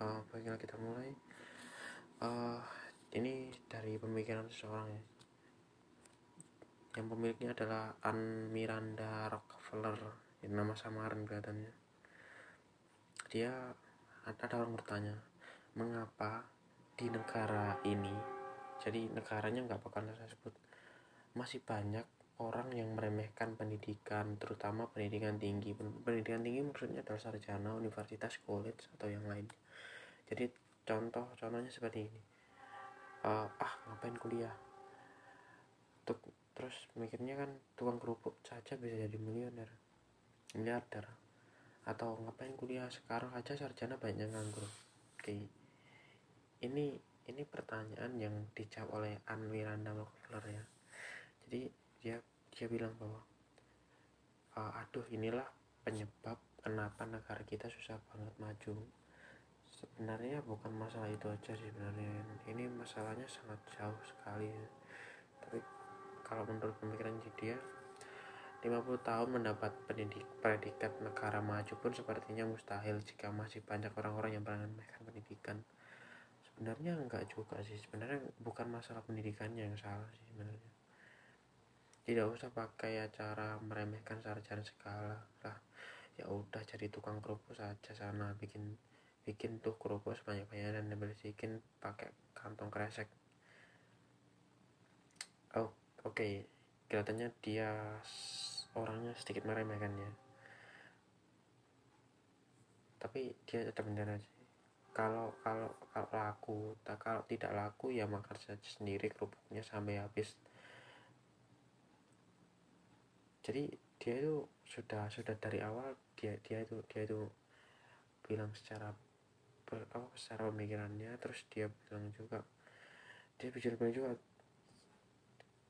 uh, baiklah kita mulai? Uh, ini dari pemikiran seseorang. Ya yang pemiliknya adalah Anne Miranda Rockefeller yang nama samaran kelihatannya. Dia ada orang bertanya mengapa di negara ini? Jadi negaranya nggak bakal saya sebut. Masih banyak orang yang meremehkan pendidikan terutama pendidikan tinggi. Pendidikan tinggi maksudnya adalah sarjana universitas college atau yang lain jadi contoh contohnya seperti ini. Uh, ah ngapain kuliah? Tuk, terus mikirnya kan tukang kerupuk saja bisa jadi miliuner miliarder. Atau ngapain kuliah? Sekarang aja sarjana banyak nganggur. Oke. Ini ini pertanyaan yang dijawab oleh Anne Miranda Rockefeller ya. Jadi dia dia bilang bahwa uh, aduh inilah penyebab kenapa negara kita susah banget maju sebenarnya bukan masalah itu aja sih sebenarnya. Ini masalahnya sangat jauh sekali. Ya. tapi kalau menurut pemikiran dia 50 tahun mendapat pendidik predikat negara maju pun sepertinya mustahil jika masih banyak orang-orang yang meremehkan pendidikan. Sebenarnya enggak juga sih. Sebenarnya bukan masalah pendidikannya yang salah sih sebenarnya. Tidak usah pakai acara meremehkan sarjana segala lah. Ya udah jadi tukang kerupuk saja sana bikin bikin tuh kerupuk sebanyak-banyaknya dan bersihin pakai kantong kresek. Oh oke. Okay. kelihatannya dia orangnya sedikit meremehkan ya. Tapi dia tetap benar aja kalau kalau kalau laku tak kalau tidak laku ya makan saja sendiri kerupuknya sampai habis. Jadi dia itu sudah sudah dari awal dia dia itu dia itu bilang secara apa secara pemikirannya terus dia bilang juga dia bicara juga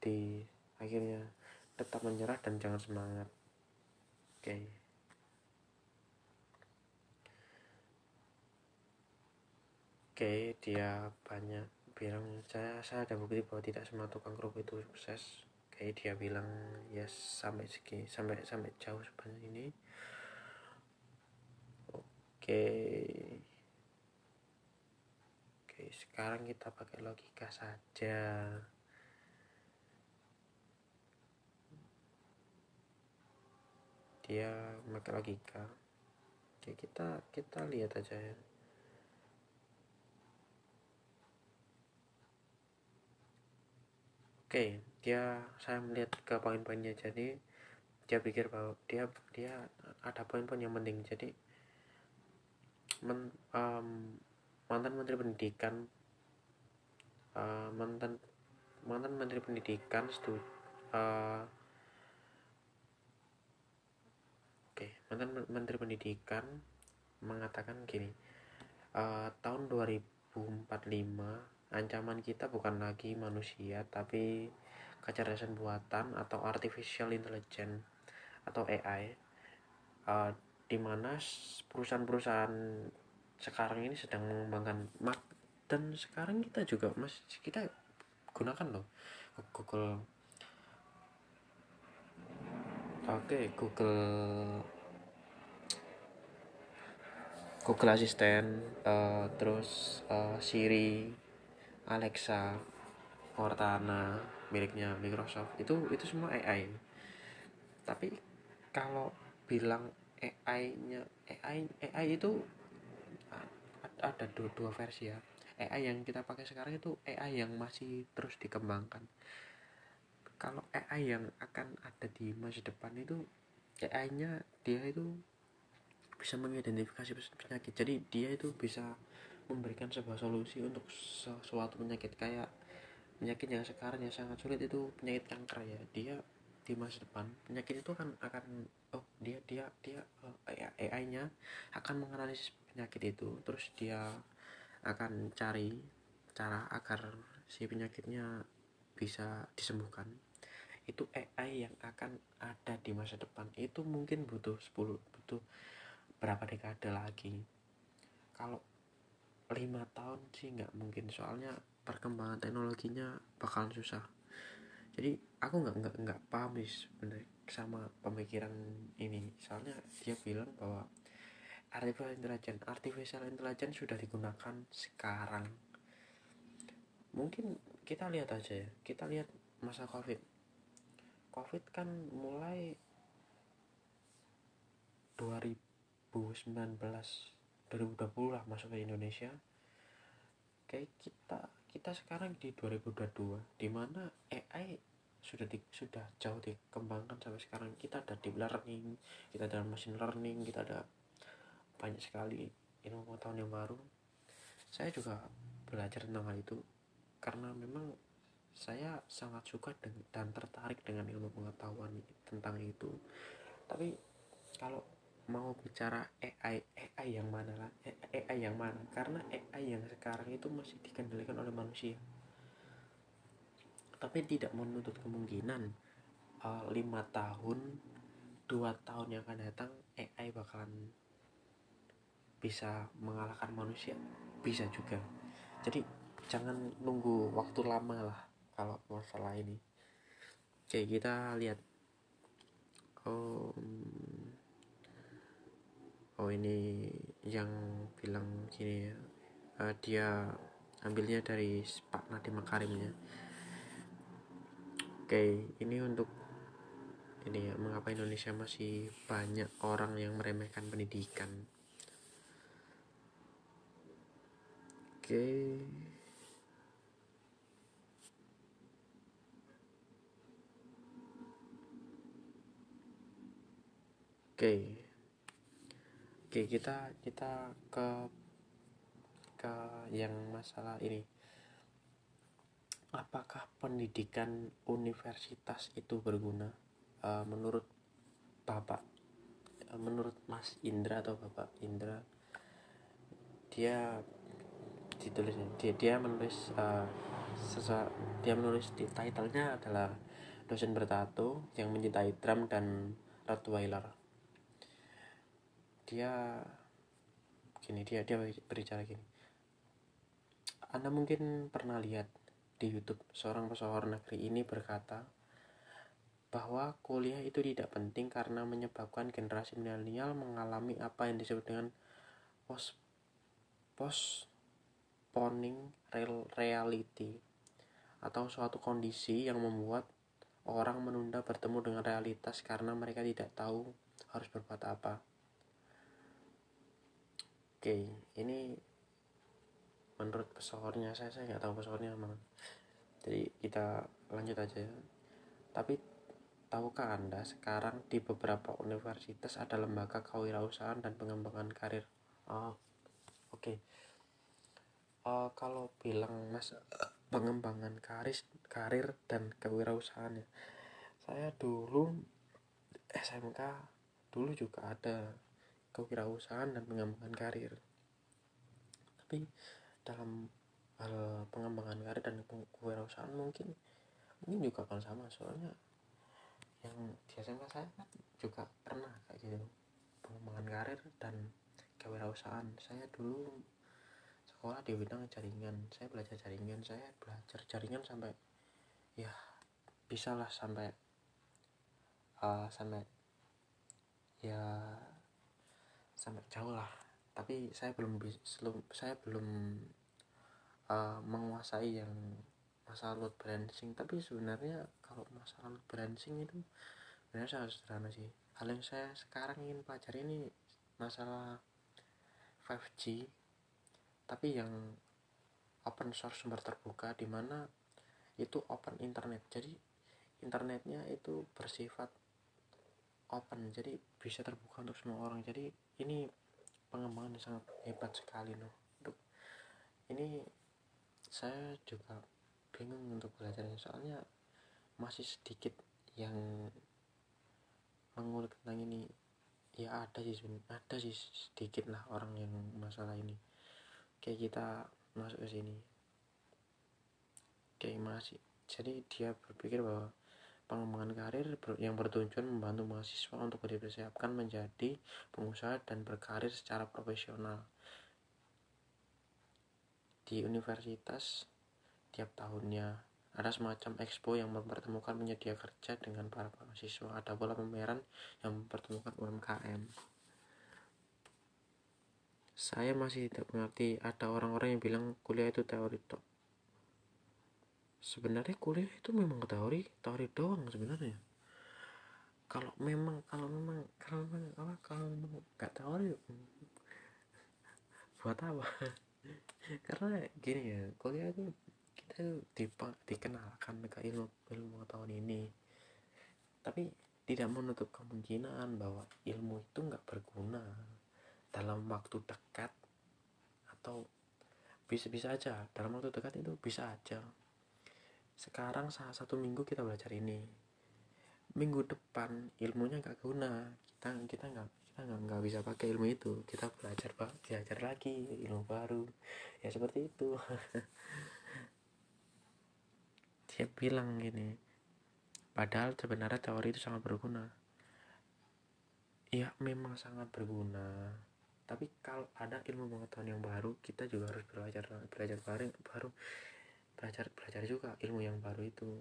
di akhirnya tetap menyerah dan jangan semangat oke okay. oke okay, dia banyak bilang saya saya ada bukti bahwa tidak semua tukang kerupuk itu sukses oke okay, dia bilang ya sampai segi sampai sampai jauh sebanyak ini oke okay. Sekarang kita pakai logika saja. Dia pakai logika. Oke kita kita lihat aja ya. Oke dia saya melihat ke poin-poinnya. Jadi dia pikir bahwa dia dia ada poin-poin yang penting. Jadi men, um, mantan menteri pendidikan uh, mantan mantan menteri pendidikan studi uh, Oke, mantan Menteri Pendidikan mengatakan gini, uh, tahun 2045 ancaman kita bukan lagi manusia tapi kecerdasan buatan atau artificial intelligence atau AI, uh, di mana perusahaan-perusahaan sekarang ini sedang mengembangkan mak dan sekarang kita juga mas kita gunakan loh Google. Oke okay, Google Google Assistant uh, terus uh, Siri Alexa Cortana miliknya Microsoft. Itu itu semua AI tapi kalau bilang AI-nya AI AI itu ada dua, dua versi ya. AI yang kita pakai sekarang itu AI yang masih terus dikembangkan. Kalau AI yang akan ada di masa depan itu AI-nya dia itu bisa mengidentifikasi penyakit. Jadi dia itu bisa memberikan sebuah solusi untuk sesuatu penyakit. Kayak penyakit yang sekarang yang sangat sulit itu penyakit kanker ya. Dia di masa depan penyakit itu kan akan oh dia dia dia uh, eh, AI-nya akan menganalisis penyakit itu. Terus dia akan cari cara agar si penyakitnya bisa disembuhkan. Itu AI yang akan ada di masa depan. Itu mungkin butuh 10 butuh berapa dekade lagi. Kalau lima tahun sih nggak mungkin. Soalnya perkembangan teknologinya bakalan susah. Jadi aku nggak nggak nggak paham sih sebenarnya sama pemikiran ini. Soalnya dia bilang bahwa artificial intelligence artificial intelligence sudah digunakan sekarang. Mungkin kita lihat aja ya. Kita lihat masa covid. Covid kan mulai 2019 2020 lah masuk ke Indonesia. Kayak kita kita sekarang di 2022 di mana AI sudah di, sudah jauh dikembangkan sampai sekarang. Kita ada deep learning kita ada machine learning kita ada banyak sekali ilmu pengetahuan yang baru. Saya juga belajar tentang hal itu karena memang saya sangat suka dan tertarik dengan ilmu pengetahuan tentang itu. Tapi kalau mau bicara AI AI yang mana lah? AI yang mana? Karena AI yang sekarang itu masih dikendalikan oleh manusia tapi tidak menutup kemungkinan uh, lima tahun dua tahun yang akan datang AI bakalan bisa mengalahkan manusia. Bisa juga. Jadi jangan nunggu waktu lama lah kalau masalah ini. Oke kita lihat. Um, oh ini yang bilang gini ya. Uh, dia ambilnya dari Pak Nadiem Makarim ya oke ini untuk ini ya mengapa Indonesia masih banyak orang yang meremehkan pendidikan? Oke. Oke. Oke kita kita ke ke yang masalah ini apakah pendidikan universitas itu berguna? Uh, menurut bapak uh, menurut Mas Indra atau bapak Indra dia ditulisnya dia dia menulis uh, sesa, dia menulis di titlenya adalah dosen bertato yang mencintai drum dan Rottweiler. Dia gini dia dia berbicara gini. Anda mungkin pernah lihat di YouTube seorang pesohor negeri ini berkata bahwa kuliah itu tidak penting karena menyebabkan generasi milenial mengalami apa yang disebut dengan post postponing real reality atau suatu kondisi yang membuat orang menunda bertemu dengan realitas karena mereka tidak tahu harus berbuat apa. Oke, ini menurut pesohornya saya saya nggak tahu pesohornya mana. Jadi kita lanjut aja. Ya. Tapi tahukah anda sekarang di beberapa universitas ada lembaga kewirausahaan dan pengembangan karir? Oh, oke. Okay. Uh, kalau bilang mas pengembangan karir, karir dan kewirausahaan ya, saya dulu SMK dulu juga ada kewirausahaan dan pengembangan karir tapi dalam hal pengembangan karir dan kewirausahaan mungkin mungkin juga akan sama. Soalnya yang di SMK saya kan juga pernah kayak gitu pengembangan karir dan kewirausahaan. Saya dulu sekolah di bidang jaringan. Saya belajar jaringan. Saya belajar jaringan sampai ya bisa lah sampai uh, sampai ya sampai jauh lah tapi saya belum belum saya belum uh, menguasai yang masalah load balancing. Tapi sebenarnya kalau masalah load balancing itu sebenarnya sangat sederhana sih. Hal yang saya sekarang ingin pelajari ini masalah 5G tapi yang open source sumber terbuka di mana itu open internet. Jadi internetnya itu bersifat open jadi bisa terbuka untuk semua orang. Jadi ini pengembangan yang sangat hebat sekali loh untuk ini saya juga bingung untuk belajarnya. Soalnya masih sedikit yang mengulik tentang ini. Ya ada sih ada sih sedikit lah orang yang masalah ini. Kayak kita masuk ke sini. Kayak masih jadi dia berpikir bahwa pengembangan karir yang bertujuan membantu mahasiswa untuk dipersiapkan menjadi pengusaha dan berkarir secara profesional. Di universitas tiap tahunnya ada semacam expo yang mempertemukan penyedia kerja dengan para mahasiswa. Ada pula pameran yang mempertemukan UMKM saya masih tidak mengerti ada orang-orang yang bilang kuliah itu teori tok sebenarnya kuliah itu memang teori teori doang sebenarnya. Kalau memang kalau memang kalau memang apa kalau memang nggak teori buat apa? Karena gini ya kuliah itu kita itu dikenalkan ke ilmu ilmu tahun ini. Tapi tidak menutup kemungkinan bahwa ilmu itu nggak berguna dalam waktu dekat atau bisa-bisa aja. Dalam waktu dekat itu bisa aja sekarang salah satu minggu kita belajar ini. Minggu depan ilmunya nggak guna. Kita kita nggak kita nggak nggak bisa pakai ilmu itu. Kita belajar belajar lagi ilmu baru. Ya seperti itu. Dia bilang gini padahal sebenarnya teori itu sangat berguna. Ya memang sangat berguna. Tapi kalau ada ilmu pengetahuan yang baru kita juga harus belajar belajar baru baru belajar belajar juga ilmu yang baru itu.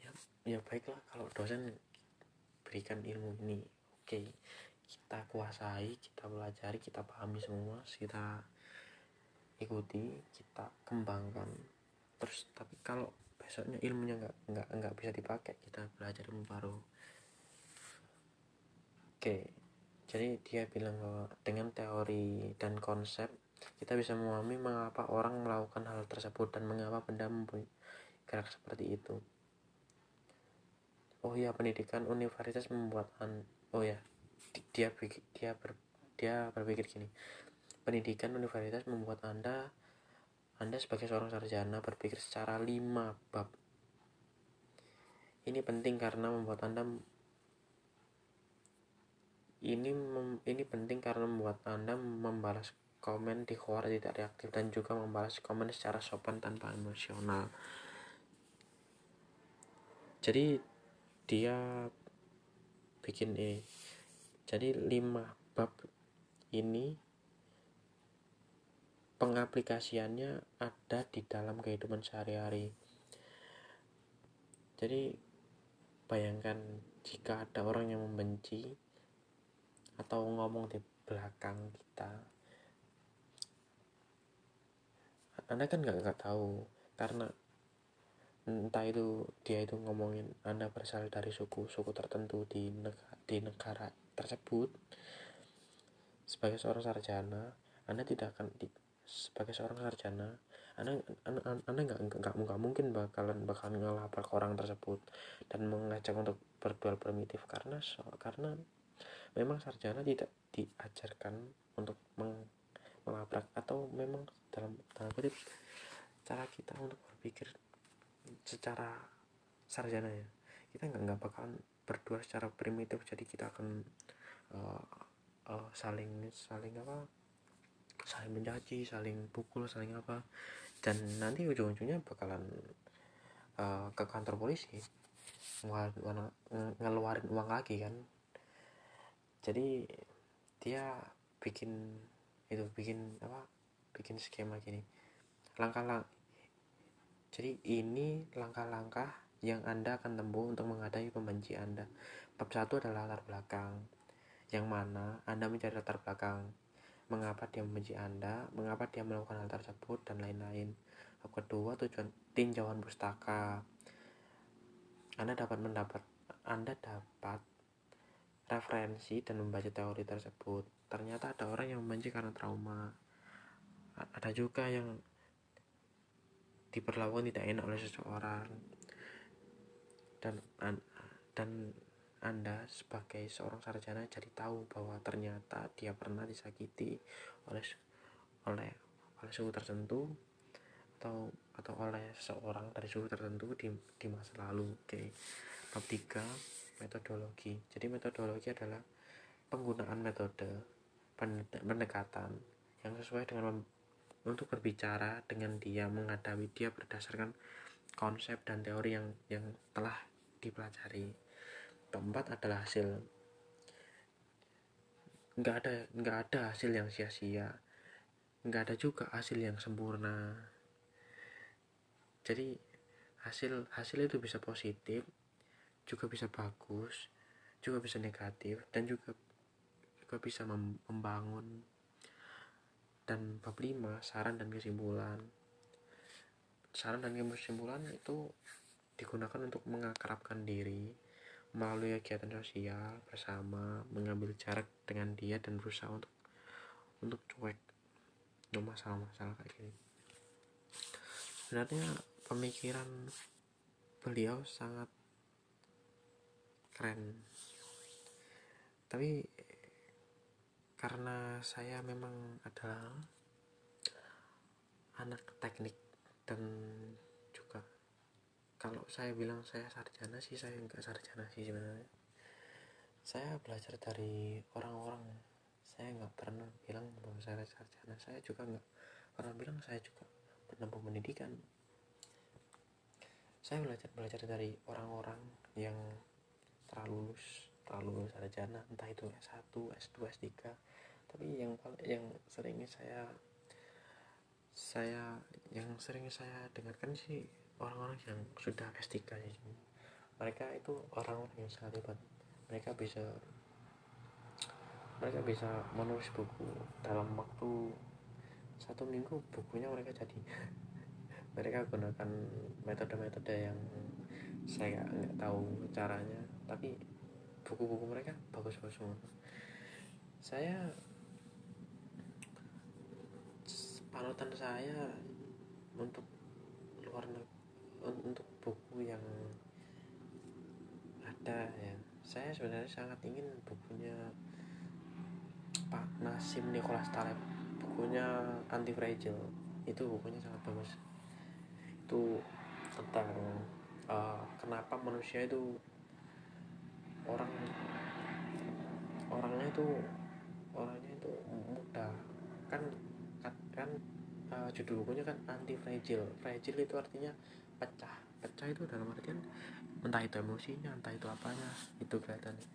Ya ya baiklah kalau dosen berikan ilmu ini. Oke kita kuasai kita pelajari kita pahami semua kita ikuti kita kembangkan terus. Tapi kalau besoknya ilmunya nggak nggak nggak bisa dipakai kita belajar ilmu baru. Oke jadi dia bilang bahwa dengan teori dan konsep kita bisa memahami mengapa orang melakukan hal tersebut dan mengapa benda mempunyai gerak seperti itu. Oh ya pendidikan universitas membuat an oh ya dia dia ber, dia berpikir gini. Pendidikan universitas membuat anda anda sebagai seorang sarjana berpikir secara lima bab. Ini penting karena membuat anda ini mem, ini penting karena membuat Anda membalas komen di Quora tidak reaktif dan juga membalas komen secara sopan tanpa emosional. Jadi dia bikin ini. Jadi lima bab ini pengaplikasiannya ada di dalam kehidupan sehari-hari. Jadi bayangkan jika ada orang yang membenci atau ngomong di belakang kita anda kan nggak nggak tahu. Karena entah itu dia itu ngomongin anda berasal dari suku suku tertentu di negara, di negara tersebut. Sebagai seorang sarjana anda tidak akan di, sebagai seorang sarjana anda anda anda nggak nggak mungkin bakalan bakalan ngelapor ke orang tersebut dan mengajak untuk berdual primitif. Karena so, karena memang sarjana tidak diajarkan untuk meng, melabrak atau memang dalam tanda kutip cara kita untuk berpikir secara sarjana ya. Kita nggak nggak bakalan berdua secara primitif jadi kita akan uh, uh, saling saling apa saling mencaci saling pukul saling apa. Dan nanti ujung-ujungnya bakalan uh, ke kantor polisi ngeluarin, ngeluarin uang lagi kan. Jadi dia bikin itu bikin apa? Bikin skema gini. Langkah-langkah jadi ini langkah-langkah yang anda akan tempuh untuk menghadapi pembenci anda. Bab satu adalah latar belakang. Yang mana anda mencari latar belakang. Mengapa dia membenci anda? Mengapa dia melakukan hal tersebut? Dan lain-lain. Bab kedua tujuan tinjauan pustaka. Anda dapat mendapat anda dapat referensi dan membaca teori tersebut. Ternyata ada orang yang membenci karena trauma. Ada juga yang diperlakukan tidak enak oleh seseorang. Dan dan Anda sebagai seorang sarjana jadi tahu bahwa ternyata dia pernah disakiti oleh oleh oleh suku tertentu atau atau oleh seseorang dari suku tertentu di di masa lalu. Oke. Bab 3 metodologi. Jadi metodologi adalah penggunaan metode pendekatan yang sesuai dengan untuk berbicara dengan dia menghadapi dia berdasarkan konsep dan teori yang yang telah dipelajari. Keempat adalah hasil. Nggak ada nggak ada hasil yang sia-sia. Nggak ada juga hasil yang sempurna. Jadi hasil hasil itu bisa positif juga bisa bagus juga bisa negatif dan juga juga bisa membangun dan bab 5 saran dan kesimpulan. Saran dan kesimpulan itu digunakan untuk mengakrabkan diri melalui kegiatan sosial bersama mengambil jarak dengan dia dan berusaha untuk untuk cuek untuk masalah-masalah kayak gini. Sebenarnya pemikiran beliau sangat keren. Tapi karena saya memang adalah anak teknik dan juga kalau saya bilang saya sarjana sih saya enggak sarjana sih sebenarnya. Saya belajar dari orang-orang. Saya nggak pernah bilang bahwa saya sarjana. Saya juga nggak pernah bilang saya juga menempuh pendidikan saya belajar belajar dari orang-orang yang lulus sarjana entah itu S1, S2, S3 tapi yang yang sering saya saya yang sering saya dengarkan sih orang-orang yang sudah S3 sih. Mereka itu orang-orang yang sangat hebat mereka bisa mereka bisa menulis buku dalam waktu satu minggu bukunya mereka jadi. Mereka gunakan metode-metode yang saya nggak tahu caranya. Tapi buku-buku mereka bagus-bagus semua. Saya panutan saya untuk luar untuk buku yang ada ya. Saya sebenarnya sangat ingin bukunya Pak Nasim Nicholas Taleb. Bukunya Anti Fragile. Itu bukunya sangat bagus. Itu tentang uh, kenapa manusia itu orang orangnya itu orangnya itu mudah kan kan, uh, judul bukunya kan anti fragile fragile itu artinya pecah. Pecah itu dalam artian entah itu emosinya entah itu apanya itu kelihatannya.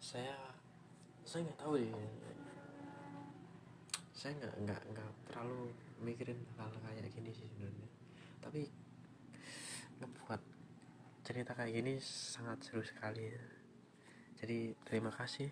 Saya saya nggak tahu ya saya nggak nggak nggak terlalu mikirin hal kayak gini sih sebenarnya. Tapi ngebuat cerita kayak gini sangat seru sekali jadi terima kasih